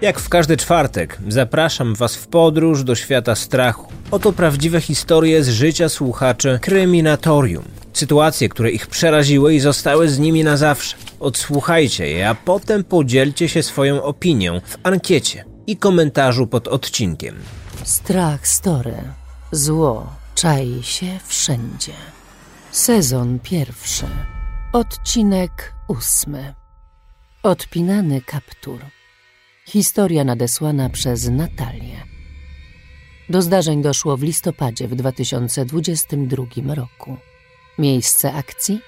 Jak w każdy czwartek, zapraszam Was w podróż do świata strachu. Oto prawdziwe historie z życia słuchaczy Kryminatorium. Sytuacje, które ich przeraziły i zostały z nimi na zawsze. Odsłuchajcie je, a potem podzielcie się swoją opinią w ankiecie i komentarzu pod odcinkiem. Strach Story. Zło czai się wszędzie. Sezon pierwszy. Odcinek ósmy. Odpinany kaptur. Historia nadesłana przez Natalię. Do zdarzeń doszło w listopadzie w 2022 roku. Miejsce akcji?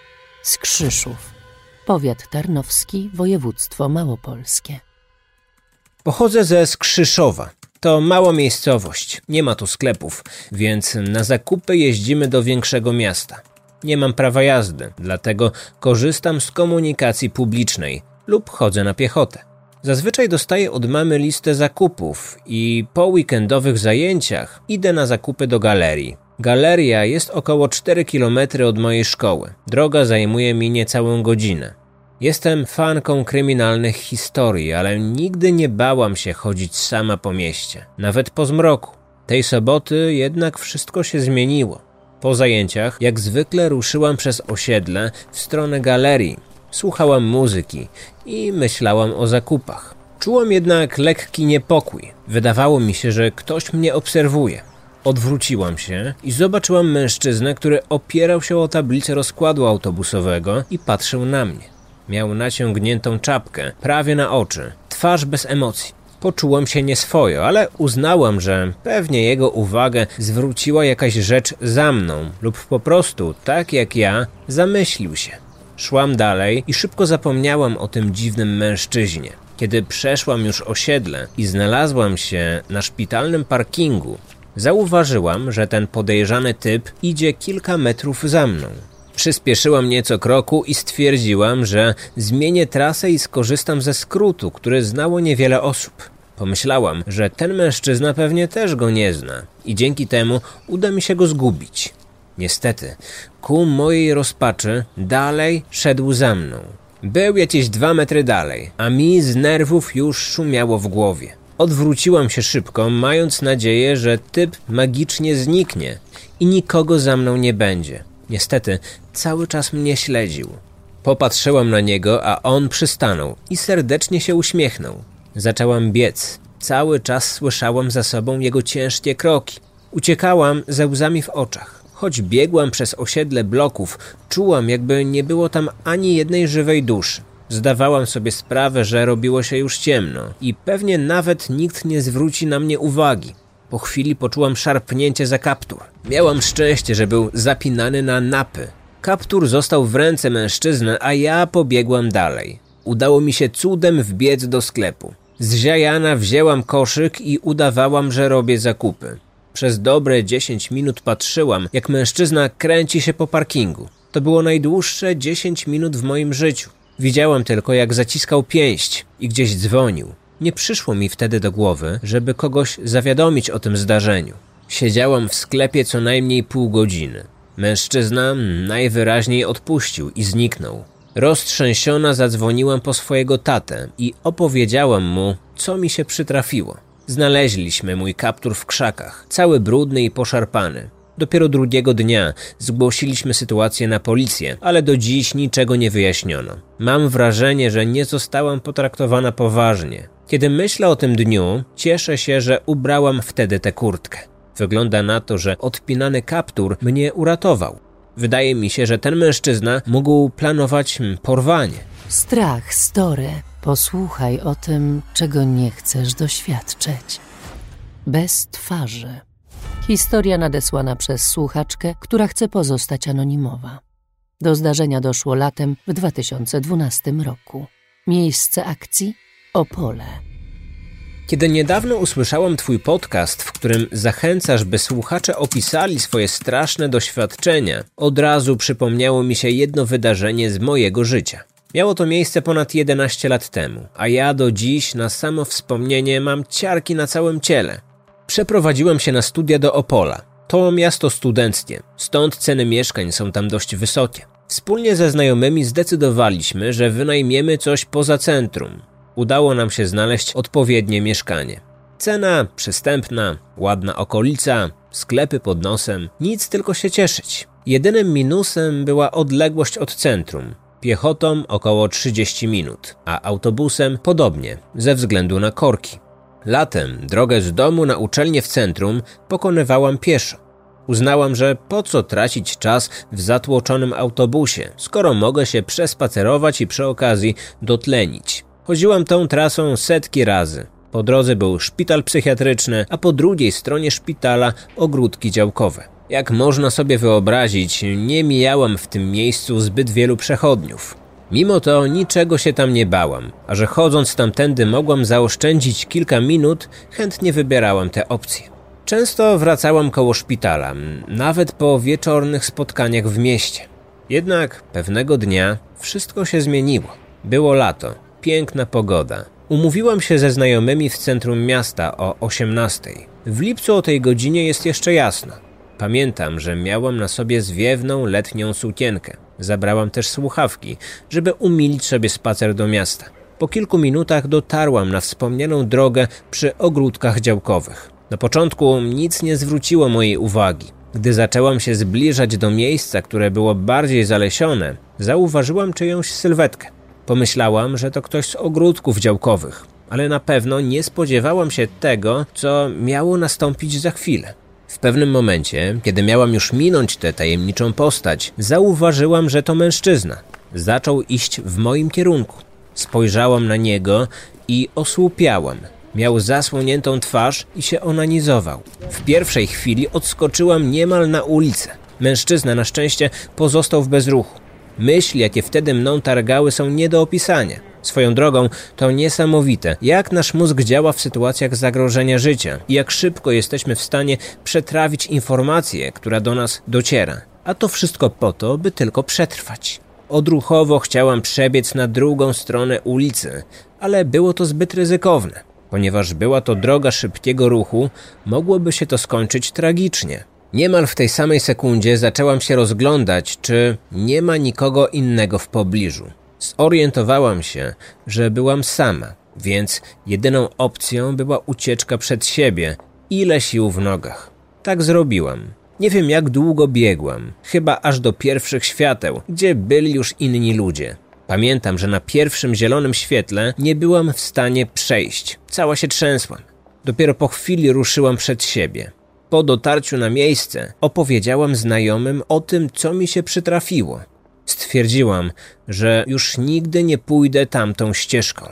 Skrzyszów. Powiat Tarnowski, województwo małopolskie. Pochodzę ze Skrzyszowa. To mała miejscowość, nie ma tu sklepów, więc na zakupy jeździmy do większego miasta. Nie mam prawa jazdy, dlatego korzystam z komunikacji publicznej lub chodzę na piechotę. Zazwyczaj dostaję od mamy listę zakupów i po weekendowych zajęciach idę na zakupy do galerii. Galeria jest około 4 km od mojej szkoły. Droga zajmuje mi niecałą godzinę. Jestem fanką kryminalnych historii, ale nigdy nie bałam się chodzić sama po mieście, nawet po zmroku. Tej soboty jednak wszystko się zmieniło. Po zajęciach, jak zwykle, ruszyłam przez osiedle w stronę galerii. Słuchałam muzyki i myślałam o zakupach. Czułam jednak lekki niepokój. Wydawało mi się, że ktoś mnie obserwuje. Odwróciłam się i zobaczyłam mężczyznę, który opierał się o tablicę rozkładu autobusowego i patrzył na mnie. Miał naciągniętą czapkę, prawie na oczy, twarz bez emocji. Poczułam się nieswojo, ale uznałam, że pewnie jego uwagę zwróciła jakaś rzecz za mną, lub po prostu, tak jak ja, zamyślił się. Szłam dalej i szybko zapomniałam o tym dziwnym mężczyźnie. Kiedy przeszłam już osiedle i znalazłam się na szpitalnym parkingu, zauważyłam, że ten podejrzany typ idzie kilka metrów za mną. Przyspieszyłam nieco kroku i stwierdziłam, że zmienię trasę i skorzystam ze skrótu, który znało niewiele osób. Pomyślałam, że ten mężczyzna pewnie też go nie zna i dzięki temu uda mi się go zgubić. Niestety, ku mojej rozpaczy dalej szedł za mną. Był jakieś dwa metry dalej, a mi z nerwów już szumiało w głowie. Odwróciłam się szybko, mając nadzieję, że typ magicznie zniknie i nikogo za mną nie będzie. Niestety, cały czas mnie śledził. Popatrzyłam na niego, a on przystanął i serdecznie się uśmiechnął. Zaczęłam biec. Cały czas słyszałam za sobą jego ciężkie kroki. Uciekałam ze łzami w oczach. Choć biegłam przez osiedle bloków, czułam, jakby nie było tam ani jednej żywej duszy. Zdawałam sobie sprawę, że robiło się już ciemno i pewnie nawet nikt nie zwróci na mnie uwagi. Po chwili poczułam szarpnięcie za kaptur. Miałam szczęście, że był zapinany na napy. Kaptur został w ręce mężczyzny, a ja pobiegłam dalej. Udało mi się cudem wbiec do sklepu. Zziajana wzięłam koszyk i udawałam, że robię zakupy. Przez dobre 10 minut patrzyłam, jak mężczyzna kręci się po parkingu. To było najdłuższe 10 minut w moim życiu. Widziałam tylko, jak zaciskał pięść i gdzieś dzwonił. Nie przyszło mi wtedy do głowy, żeby kogoś zawiadomić o tym zdarzeniu. Siedziałam w sklepie co najmniej pół godziny. Mężczyzna najwyraźniej odpuścił i zniknął. Roztrzęsiona zadzwoniłam po swojego tatę i opowiedziałam mu, co mi się przytrafiło. Znaleźliśmy mój kaptur w krzakach, cały brudny i poszarpany. Dopiero drugiego dnia zgłosiliśmy sytuację na policję, ale do dziś niczego nie wyjaśniono. Mam wrażenie, że nie zostałam potraktowana poważnie. Kiedy myślę o tym dniu, cieszę się, że ubrałam wtedy tę kurtkę. Wygląda na to, że odpinany kaptur mnie uratował. Wydaje mi się, że ten mężczyzna mógł planować porwanie. Strach Story. Posłuchaj o tym, czego nie chcesz doświadczyć. Bez twarzy. Historia nadesłana przez słuchaczkę, która chce pozostać anonimowa. Do zdarzenia doszło latem w 2012 roku. Miejsce akcji Opole. Kiedy niedawno usłyszałam Twój podcast, w którym zachęcasz, by słuchacze opisali swoje straszne doświadczenia, od razu przypomniało mi się jedno wydarzenie z mojego życia. Miało to miejsce ponad 11 lat temu, a ja do dziś na samo wspomnienie mam ciarki na całym ciele. Przeprowadziłem się na studia do Opola. To miasto studenckie, stąd ceny mieszkań są tam dość wysokie. Wspólnie ze znajomymi zdecydowaliśmy, że wynajmiemy coś poza centrum. Udało nam się znaleźć odpowiednie mieszkanie. Cena przystępna, ładna okolica, sklepy pod nosem, nic tylko się cieszyć. Jedynym minusem była odległość od centrum. Piechotą około 30 minut, a autobusem podobnie, ze względu na korki. Latem drogę z domu na uczelnię w centrum pokonywałam pieszo. Uznałam, że po co tracić czas w zatłoczonym autobusie, skoro mogę się przespacerować i przy okazji dotlenić. Chodziłam tą trasą setki razy. Po drodze był szpital psychiatryczny, a po drugiej stronie szpitala ogródki działkowe. Jak można sobie wyobrazić, nie mijałam w tym miejscu zbyt wielu przechodniów. Mimo to niczego się tam nie bałam, a że chodząc tamtędy mogłam zaoszczędzić kilka minut, chętnie wybierałam te opcje. Często wracałam koło szpitala, nawet po wieczornych spotkaniach w mieście. Jednak pewnego dnia wszystko się zmieniło. Było lato, piękna pogoda. Umówiłam się ze znajomymi w centrum miasta o 18. W lipcu o tej godzinie jest jeszcze jasno. Pamiętam, że miałam na sobie zwiewną letnią sukienkę. Zabrałam też słuchawki, żeby umilić sobie spacer do miasta. Po kilku minutach dotarłam na wspomnianą drogę przy ogródkach działkowych. Na początku nic nie zwróciło mojej uwagi. Gdy zaczęłam się zbliżać do miejsca, które było bardziej zalesione, zauważyłam czyjąś sylwetkę. Pomyślałam, że to ktoś z ogródków działkowych, ale na pewno nie spodziewałam się tego, co miało nastąpić za chwilę. W pewnym momencie, kiedy miałam już minąć tę tajemniczą postać, zauważyłam, że to mężczyzna. Zaczął iść w moim kierunku. Spojrzałam na niego i osłupiałam. Miał zasłoniętą twarz i się onanizował. W pierwszej chwili odskoczyłam niemal na ulicę. Mężczyzna na szczęście pozostał w bezruchu. Myśli, jakie wtedy mną targały, są nie do opisania. Swoją drogą to niesamowite, jak nasz mózg działa w sytuacjach zagrożenia życia i jak szybko jesteśmy w stanie przetrawić informację, która do nas dociera. A to wszystko po to, by tylko przetrwać. Odruchowo chciałam przebiec na drugą stronę ulicy, ale było to zbyt ryzykowne. Ponieważ była to droga szybkiego ruchu, mogłoby się to skończyć tragicznie. Niemal w tej samej sekundzie zaczęłam się rozglądać, czy nie ma nikogo innego w pobliżu. Zorientowałam się, że byłam sama, więc jedyną opcją była ucieczka przed siebie, ile sił w nogach. Tak zrobiłam. Nie wiem jak długo biegłam, chyba aż do pierwszych świateł, gdzie byli już inni ludzie. Pamiętam, że na pierwszym zielonym świetle nie byłam w stanie przejść. Cała się trzęsłam. Dopiero po chwili ruszyłam przed siebie. Po dotarciu na miejsce opowiedziałam znajomym o tym, co mi się przytrafiło. Stwierdziłam, że już nigdy nie pójdę tamtą ścieżką.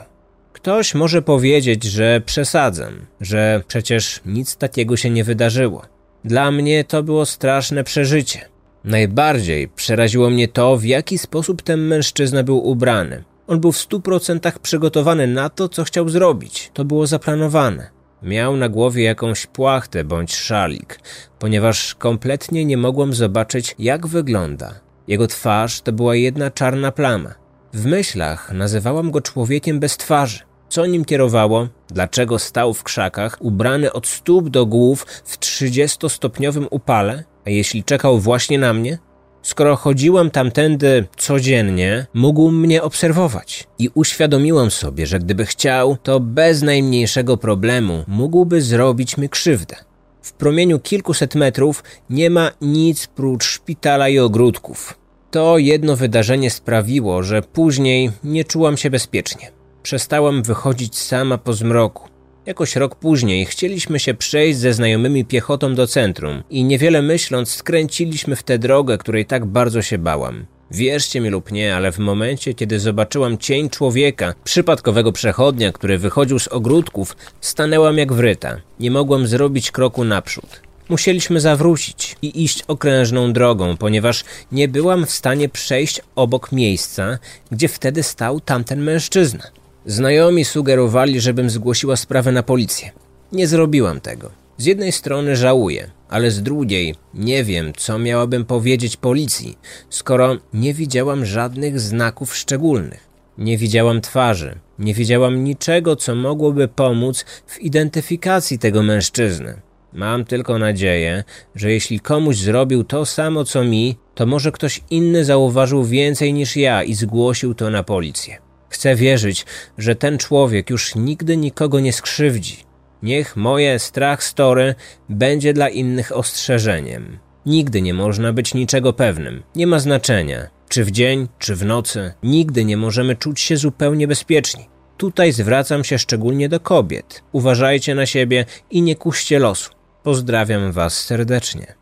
Ktoś może powiedzieć, że przesadzam, że przecież nic takiego się nie wydarzyło. Dla mnie to było straszne przeżycie. Najbardziej przeraziło mnie to, w jaki sposób ten mężczyzna był ubrany. On był w stu procentach przygotowany na to, co chciał zrobić. To było zaplanowane. Miał na głowie jakąś płachtę bądź szalik, ponieważ kompletnie nie mogłem zobaczyć, jak wygląda. Jego twarz to była jedna czarna plama. W myślach nazywałam go człowiekiem bez twarzy. Co nim kierowało? Dlaczego stał w krzakach, ubrany od stóp do głów w 30-stopniowym upale? A jeśli czekał właśnie na mnie? Skoro chodziłam tamtędy codziennie, mógł mnie obserwować i uświadomiłam sobie, że gdyby chciał, to bez najmniejszego problemu mógłby zrobić mi krzywdę. W promieniu kilkuset metrów nie ma nic prócz szpitala i ogródków. To jedno wydarzenie sprawiło, że później nie czułam się bezpiecznie. Przestałam wychodzić sama po zmroku. Jakoś rok później chcieliśmy się przejść ze znajomymi piechotą do centrum i niewiele myśląc skręciliśmy w tę drogę, której tak bardzo się bałam. Wierzcie mi lub nie, ale w momencie, kiedy zobaczyłam cień człowieka, przypadkowego przechodnia, który wychodził z ogródków, stanęłam jak wryta. Nie mogłam zrobić kroku naprzód. Musieliśmy zawrócić i iść okrężną drogą, ponieważ nie byłam w stanie przejść obok miejsca, gdzie wtedy stał tamten mężczyzna. Znajomi sugerowali, żebym zgłosiła sprawę na policję. Nie zrobiłam tego. Z jednej strony żałuję, ale z drugiej nie wiem, co miałabym powiedzieć policji, skoro nie widziałam żadnych znaków szczególnych. Nie widziałam twarzy, nie widziałam niczego, co mogłoby pomóc w identyfikacji tego mężczyzny. Mam tylko nadzieję, że jeśli komuś zrobił to samo co mi, to może ktoś inny zauważył więcej niż ja i zgłosił to na policję. Chcę wierzyć, że ten człowiek już nigdy nikogo nie skrzywdzi. Niech moje strach story będzie dla innych ostrzeżeniem. Nigdy nie można być niczego pewnym. Nie ma znaczenia, czy w dzień, czy w nocy. Nigdy nie możemy czuć się zupełnie bezpieczni. Tutaj zwracam się szczególnie do kobiet. Uważajcie na siebie i nie kuście losu. Pozdrawiam Was serdecznie.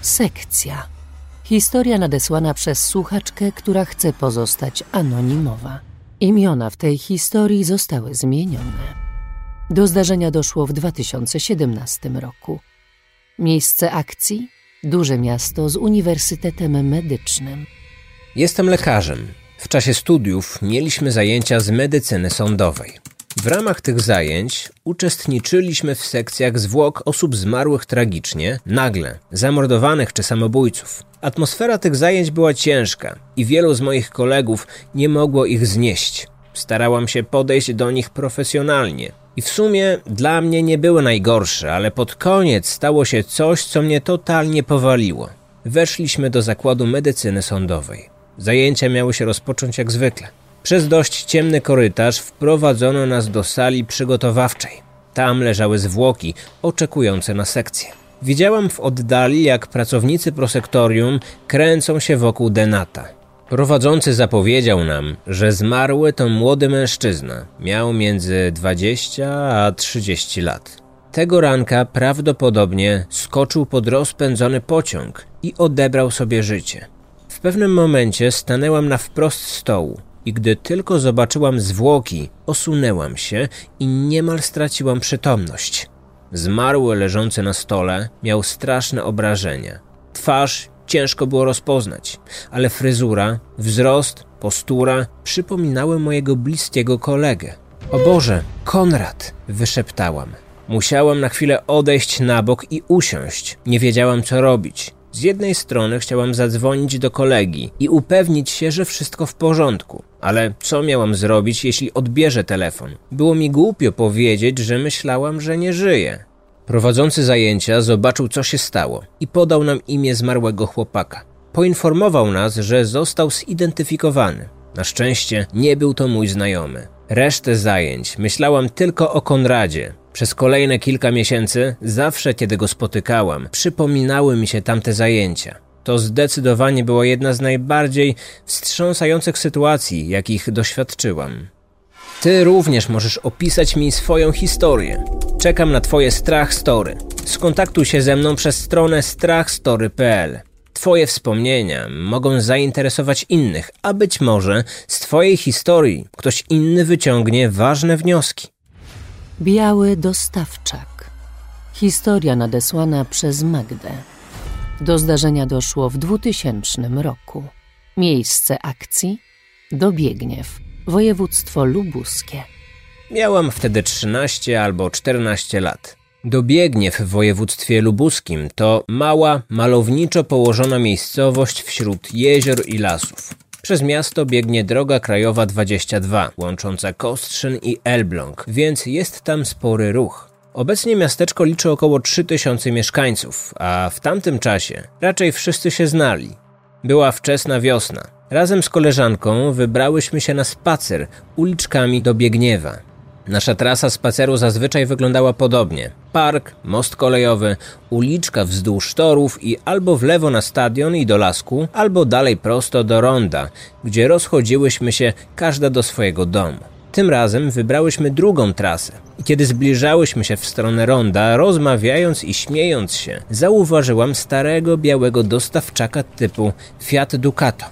Sekcja. Historia nadesłana przez słuchaczkę, która chce pozostać anonimowa. Imiona w tej historii zostały zmienione. Do zdarzenia doszło w 2017 roku. Miejsce akcji duże miasto z uniwersytetem medycznym. Jestem lekarzem. W czasie studiów mieliśmy zajęcia z medycyny sądowej. W ramach tych zajęć uczestniczyliśmy w sekcjach zwłok osób zmarłych tragicznie, nagle, zamordowanych czy samobójców. Atmosfera tych zajęć była ciężka i wielu z moich kolegów nie mogło ich znieść. Starałam się podejść do nich profesjonalnie. I w sumie dla mnie nie były najgorsze, ale pod koniec stało się coś, co mnie totalnie powaliło. Weszliśmy do zakładu medycyny sądowej. Zajęcia miały się rozpocząć jak zwykle. Przez dość ciemny korytarz wprowadzono nas do sali przygotowawczej. Tam leżały zwłoki oczekujące na sekcję. Widziałam w oddali, jak pracownicy prosektorium kręcą się wokół Denata. Prowadzący zapowiedział nam, że zmarły to młody mężczyzna. Miał między 20 a 30 lat. Tego ranka prawdopodobnie skoczył pod rozpędzony pociąg i odebrał sobie życie. W pewnym momencie stanęłam na wprost stołu i gdy tylko zobaczyłam zwłoki, osunęłam się i niemal straciłam przytomność. Zmarły leżący na stole miał straszne obrażenia. Twarz ciężko było rozpoznać, ale fryzura, wzrost, postura przypominały mojego bliskiego kolegę. O Boże, Konrad! wyszeptałam. Musiałam na chwilę odejść na bok i usiąść. Nie wiedziałam, co robić. Z jednej strony chciałam zadzwonić do kolegi i upewnić się, że wszystko w porządku, ale co miałam zrobić, jeśli odbierze telefon? Było mi głupio powiedzieć, że myślałam, że nie żyje. Prowadzący zajęcia zobaczył, co się stało i podał nam imię zmarłego chłopaka. Poinformował nas, że został zidentyfikowany. Na szczęście nie był to mój znajomy. Resztę zajęć myślałam tylko o Konradzie. Przez kolejne kilka miesięcy, zawsze kiedy go spotykałam, przypominały mi się tamte zajęcia. To zdecydowanie była jedna z najbardziej wstrząsających sytuacji, jakich doświadczyłam. Ty również możesz opisać mi swoją historię. Czekam na Twoje strach story. Skontaktuj się ze mną przez stronę strachstory.pl. Twoje wspomnienia mogą zainteresować innych, a być może z Twojej historii ktoś inny wyciągnie ważne wnioski. Biały dostawczak. Historia nadesłana przez Magdę. Do zdarzenia doszło w 2000 roku. Miejsce akcji Dobiegniew, województwo lubuskie. Miałam wtedy 13 albo 14 lat. Dobiegniew w województwie lubuskim to mała, malowniczo położona miejscowość wśród jezior i lasów. Przez miasto biegnie droga krajowa 22, łącząca Kostrzyn i Elbląg, więc jest tam spory ruch. Obecnie miasteczko liczy około 3000 mieszkańców, a w tamtym czasie raczej wszyscy się znali. Była wczesna wiosna. Razem z koleżanką wybrałyśmy się na spacer uliczkami do Biegniewa. Nasza trasa spaceru zazwyczaj wyglądała podobnie. Park, most kolejowy, uliczka wzdłuż torów i albo w lewo na stadion i do lasku, albo dalej prosto do ronda, gdzie rozchodziłyśmy się każda do swojego domu. Tym razem wybrałyśmy drugą trasę i kiedy zbliżałyśmy się w stronę ronda, rozmawiając i śmiejąc się, zauważyłam starego białego dostawczaka typu Fiat Ducato.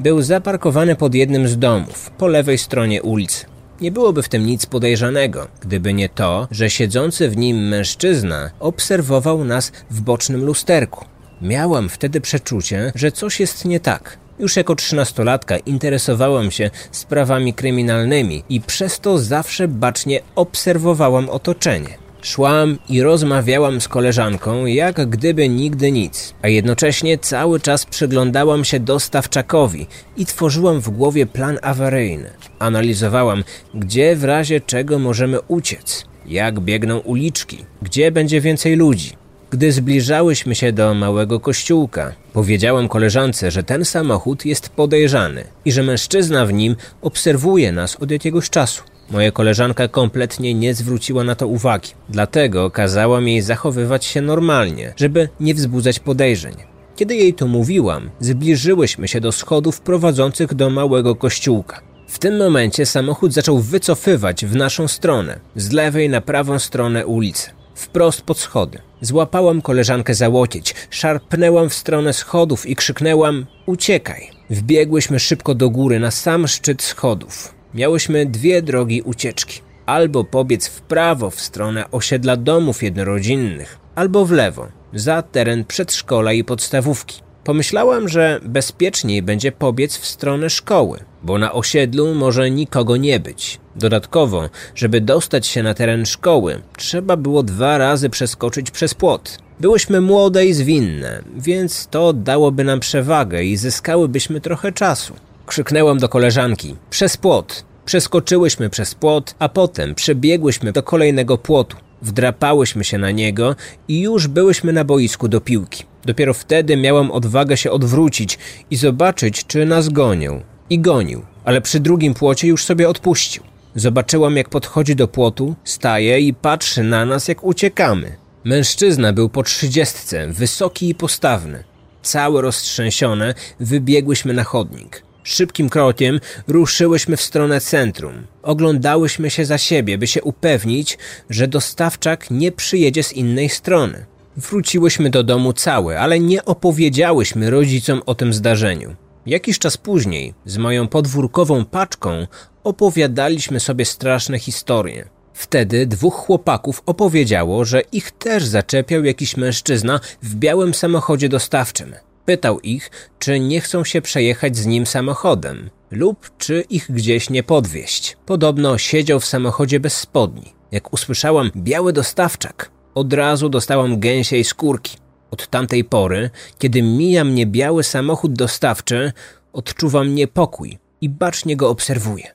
Był zaparkowany pod jednym z domów, po lewej stronie ulicy. Nie byłoby w tym nic podejrzanego, gdyby nie to, że siedzący w nim mężczyzna obserwował nas w bocznym lusterku. Miałam wtedy przeczucie, że coś jest nie tak. Już jako trzynastolatka interesowałam się sprawami kryminalnymi i przez to zawsze bacznie obserwowałam otoczenie. Szłam i rozmawiałam z koleżanką, jak gdyby nigdy nic, a jednocześnie cały czas przyglądałam się dostawczakowi i tworzyłam w głowie plan awaryjny. Analizowałam, gdzie w razie czego możemy uciec, jak biegną uliczki, gdzie będzie więcej ludzi. Gdy zbliżałyśmy się do małego kościółka, Powiedziałam koleżance, że ten samochód jest podejrzany i że mężczyzna w nim obserwuje nas od jakiegoś czasu. Moja koleżanka kompletnie nie zwróciła na to uwagi, dlatego kazałam jej zachowywać się normalnie, żeby nie wzbudzać podejrzeń. Kiedy jej to mówiłam, zbliżyłyśmy się do schodów prowadzących do małego kościółka. W tym momencie samochód zaczął wycofywać w naszą stronę, z lewej na prawą stronę ulicy, wprost pod schody. Złapałam koleżankę za łokieć, szarpnęłam w stronę schodów i krzyknęłam: Uciekaj! Wbiegłyśmy szybko do góry na sam szczyt schodów. Miałyśmy dwie drogi ucieczki. Albo pobiec w prawo w stronę osiedla domów jednorodzinnych, albo w lewo, za teren przedszkola i podstawówki. Pomyślałam, że bezpieczniej będzie pobiec w stronę szkoły, bo na osiedlu może nikogo nie być. Dodatkowo, żeby dostać się na teren szkoły, trzeba było dwa razy przeskoczyć przez płot. Byłyśmy młode i zwinne, więc to dałoby nam przewagę i zyskałybyśmy trochę czasu. Krzyknęłam do koleżanki: Przez płot! Przeskoczyłyśmy przez płot, a potem przebiegłyśmy do kolejnego płotu. Wdrapałyśmy się na niego i już byłyśmy na boisku do piłki. Dopiero wtedy miałam odwagę się odwrócić i zobaczyć, czy nas gonią. I gonił, ale przy drugim płocie już sobie odpuścił. Zobaczyłam, jak podchodzi do płotu, staje i patrzy na nas, jak uciekamy. Mężczyzna był po trzydziestce, wysoki i postawny. Całe roztrzęsione, wybiegłyśmy na chodnik. Szybkim krokiem ruszyłyśmy w stronę centrum. Oglądałyśmy się za siebie, by się upewnić, że dostawczak nie przyjedzie z innej strony. Wróciłyśmy do domu całe, ale nie opowiedziałyśmy rodzicom o tym zdarzeniu. Jakiś czas później, z moją podwórkową paczką, opowiadaliśmy sobie straszne historie. Wtedy dwóch chłopaków opowiedziało, że ich też zaczepiał jakiś mężczyzna w białym samochodzie dostawczym. Pytał ich, czy nie chcą się przejechać z nim samochodem lub czy ich gdzieś nie podwieźć. Podobno siedział w samochodzie bez spodni. Jak usłyszałam biały dostawczak, od razu dostałam gęsiej skórki. Od tamtej pory, kiedy mija mnie biały samochód dostawczy, odczuwam niepokój i bacznie go obserwuję.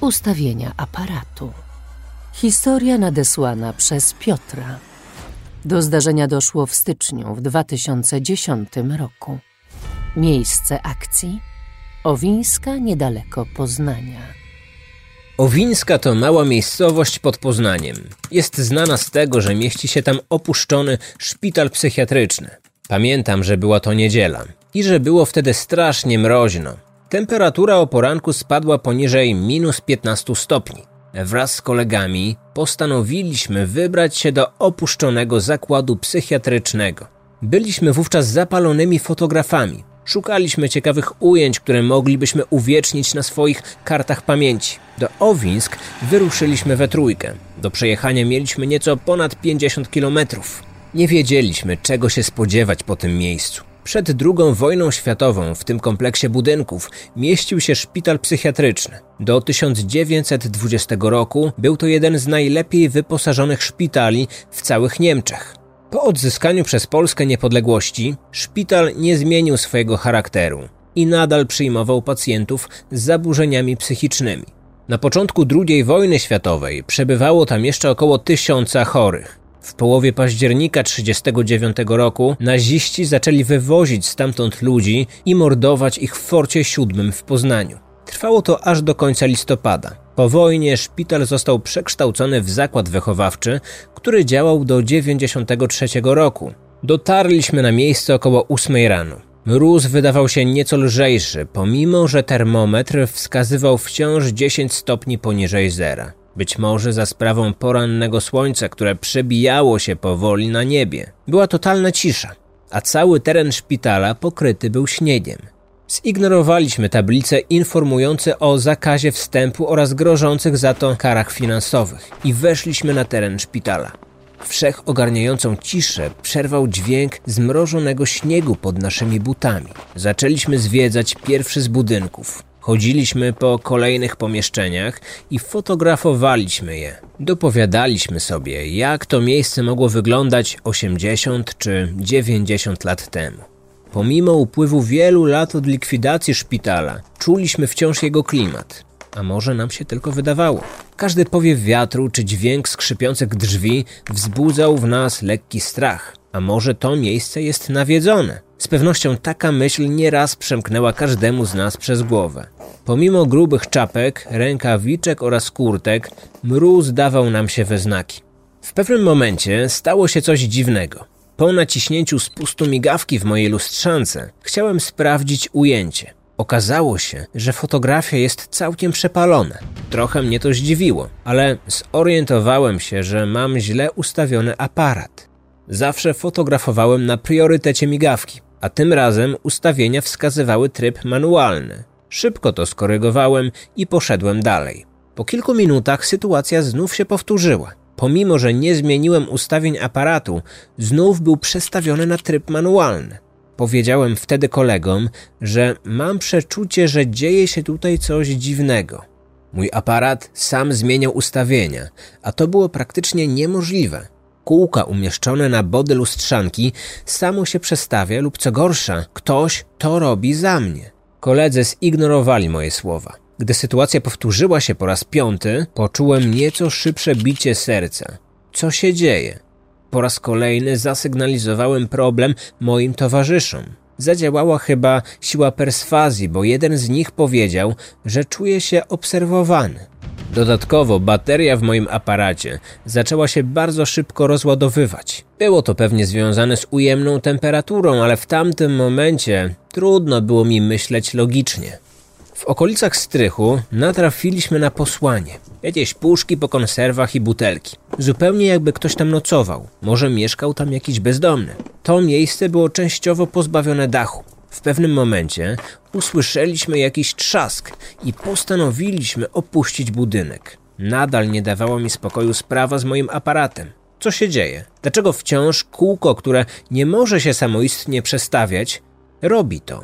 Ustawienia aparatu. Historia nadesłana przez Piotra. Do zdarzenia doszło w styczniu w 2010 roku. Miejsce akcji Owińska niedaleko Poznania. Owińska to mała miejscowość pod Poznaniem. Jest znana z tego, że mieści się tam opuszczony szpital psychiatryczny. Pamiętam, że była to niedziela i że było wtedy strasznie mroźno. Temperatura o poranku spadła poniżej minus 15 stopni. Wraz z kolegami postanowiliśmy wybrać się do opuszczonego zakładu psychiatrycznego. Byliśmy wówczas zapalonymi fotografami. Szukaliśmy ciekawych ujęć, które moglibyśmy uwiecznić na swoich kartach pamięci. Do Owińsk wyruszyliśmy we trójkę. Do przejechania mieliśmy nieco ponad 50 kilometrów. Nie wiedzieliśmy, czego się spodziewać po tym miejscu. Przed II wojną światową w tym kompleksie budynków mieścił się szpital psychiatryczny. Do 1920 roku był to jeden z najlepiej wyposażonych szpitali w całych Niemczech. Po odzyskaniu przez Polskę niepodległości, szpital nie zmienił swojego charakteru i nadal przyjmował pacjentów z zaburzeniami psychicznymi. Na początku II wojny światowej przebywało tam jeszcze około tysiąca chorych. W połowie października 1939 roku naziści zaczęli wywozić stamtąd ludzi i mordować ich w Forcie VII w Poznaniu. Trwało to aż do końca listopada. Po wojnie szpital został przekształcony w zakład wychowawczy, który działał do 1993 roku. Dotarliśmy na miejsce około 8 rano. Mróz wydawał się nieco lżejszy, pomimo że termometr wskazywał wciąż 10 stopni poniżej zera. Być może za sprawą porannego słońca, które przebijało się powoli na niebie. Była totalna cisza, a cały teren szpitala pokryty był śniegiem. Zignorowaliśmy tablice informujące o zakazie wstępu oraz grożących za to karach finansowych i weszliśmy na teren szpitala. Wszechogarniającą ciszę przerwał dźwięk zmrożonego śniegu pod naszymi butami. Zaczęliśmy zwiedzać pierwszy z budynków. Chodziliśmy po kolejnych pomieszczeniach i fotografowaliśmy je. Dopowiadaliśmy sobie, jak to miejsce mogło wyglądać 80 czy 90 lat temu. Pomimo upływu wielu lat od likwidacji szpitala, czuliśmy wciąż jego klimat. A może nam się tylko wydawało. Każdy powiew wiatru czy dźwięk skrzypiących drzwi wzbudzał w nas lekki strach. A może to miejsce jest nawiedzone? Z pewnością taka myśl nieraz przemknęła każdemu z nas przez głowę. Pomimo grubych czapek, rękawiczek oraz kurtek, mróz dawał nam się we znaki. W pewnym momencie stało się coś dziwnego. Po naciśnięciu spustu migawki w mojej lustrzance chciałem sprawdzić ujęcie. Okazało się, że fotografia jest całkiem przepalona. Trochę mnie to zdziwiło, ale zorientowałem się, że mam źle ustawiony aparat. Zawsze fotografowałem na priorytecie migawki, a tym razem ustawienia wskazywały tryb manualny. Szybko to skorygowałem i poszedłem dalej. Po kilku minutach sytuacja znów się powtórzyła. Pomimo, że nie zmieniłem ustawień aparatu, znów był przestawiony na tryb manualny. Powiedziałem wtedy kolegom, że mam przeczucie, że dzieje się tutaj coś dziwnego. Mój aparat sam zmieniał ustawienia, a to było praktycznie niemożliwe. Kółka umieszczone na body lustrzanki samo się przestawia lub co gorsza, ktoś to robi za mnie. Koledzy zignorowali moje słowa. Gdy sytuacja powtórzyła się po raz piąty, poczułem nieco szybsze bicie serca. Co się dzieje? Po raz kolejny zasygnalizowałem problem moim towarzyszom. Zadziałała chyba siła perswazji, bo jeden z nich powiedział, że czuje się obserwowany. Dodatkowo bateria w moim aparacie zaczęła się bardzo szybko rozładowywać. Było to pewnie związane z ujemną temperaturą, ale w tamtym momencie trudno było mi myśleć logicznie. W okolicach strychu natrafiliśmy na posłanie. Jakieś puszki po konserwach i butelki. Zupełnie jakby ktoś tam nocował. Może mieszkał tam jakiś bezdomny. To miejsce było częściowo pozbawione dachu. W pewnym momencie usłyszeliśmy jakiś trzask i postanowiliśmy opuścić budynek. Nadal nie dawała mi spokoju sprawa z moim aparatem. Co się dzieje? Dlaczego wciąż kółko, które nie może się samoistnie przestawiać, robi to?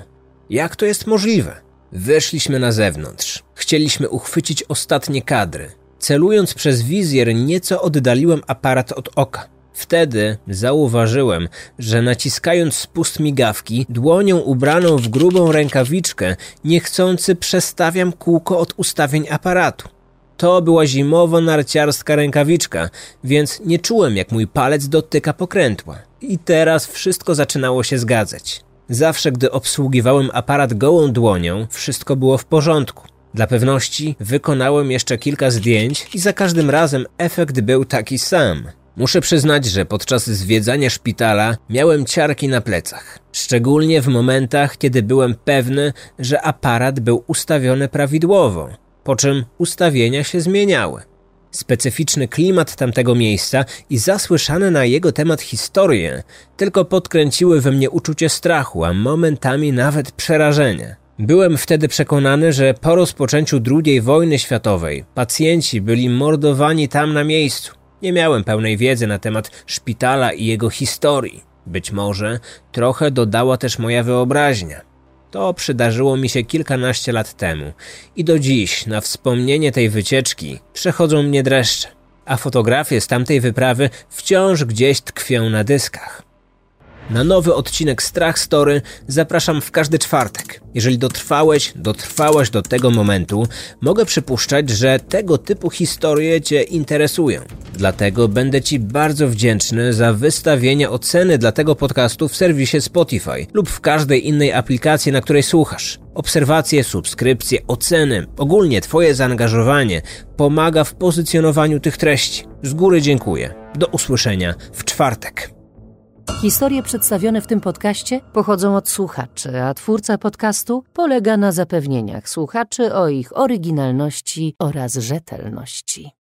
Jak to jest możliwe? Wyszliśmy na zewnątrz. Chcieliśmy uchwycić ostatnie kadry. Celując przez wizjer, nieco oddaliłem aparat od oka. Wtedy zauważyłem, że naciskając spust migawki, dłonią ubraną w grubą rękawiczkę, niechcący przestawiam kółko od ustawień aparatu. To była zimowo-narciarska rękawiczka, więc nie czułem, jak mój palec dotyka pokrętła. I teraz wszystko zaczynało się zgadzać. Zawsze, gdy obsługiwałem aparat gołą dłonią, wszystko było w porządku. Dla pewności wykonałem jeszcze kilka zdjęć i za każdym razem efekt był taki sam. Muszę przyznać, że podczas zwiedzania szpitala miałem ciarki na plecach. Szczególnie w momentach, kiedy byłem pewny, że aparat był ustawiony prawidłowo, po czym ustawienia się zmieniały. Specyficzny klimat tamtego miejsca i zasłyszane na jego temat historie tylko podkręciły we mnie uczucie strachu, a momentami nawet przerażenia. Byłem wtedy przekonany, że po rozpoczęciu II wojny światowej pacjenci byli mordowani tam na miejscu. Nie miałem pełnej wiedzy na temat szpitala i jego historii. Być może trochę dodała też moja wyobraźnia. To przydarzyło mi się kilkanaście lat temu i do dziś na wspomnienie tej wycieczki przechodzą mnie dreszcze, a fotografie z tamtej wyprawy wciąż gdzieś tkwią na dyskach. Na nowy odcinek Strach Story zapraszam w każdy czwartek. Jeżeli dotrwałeś, dotrwałaś do tego momentu, mogę przypuszczać, że tego typu historie Cię interesują. Dlatego będę Ci bardzo wdzięczny za wystawienie oceny dla tego podcastu w serwisie Spotify lub w każdej innej aplikacji, na której słuchasz. Obserwacje, subskrypcje, oceny, ogólnie Twoje zaangażowanie pomaga w pozycjonowaniu tych treści. Z góry dziękuję. Do usłyszenia w czwartek. Historie przedstawione w tym podcaście pochodzą od słuchaczy, a twórca podcastu polega na zapewnieniach słuchaczy o ich oryginalności oraz rzetelności.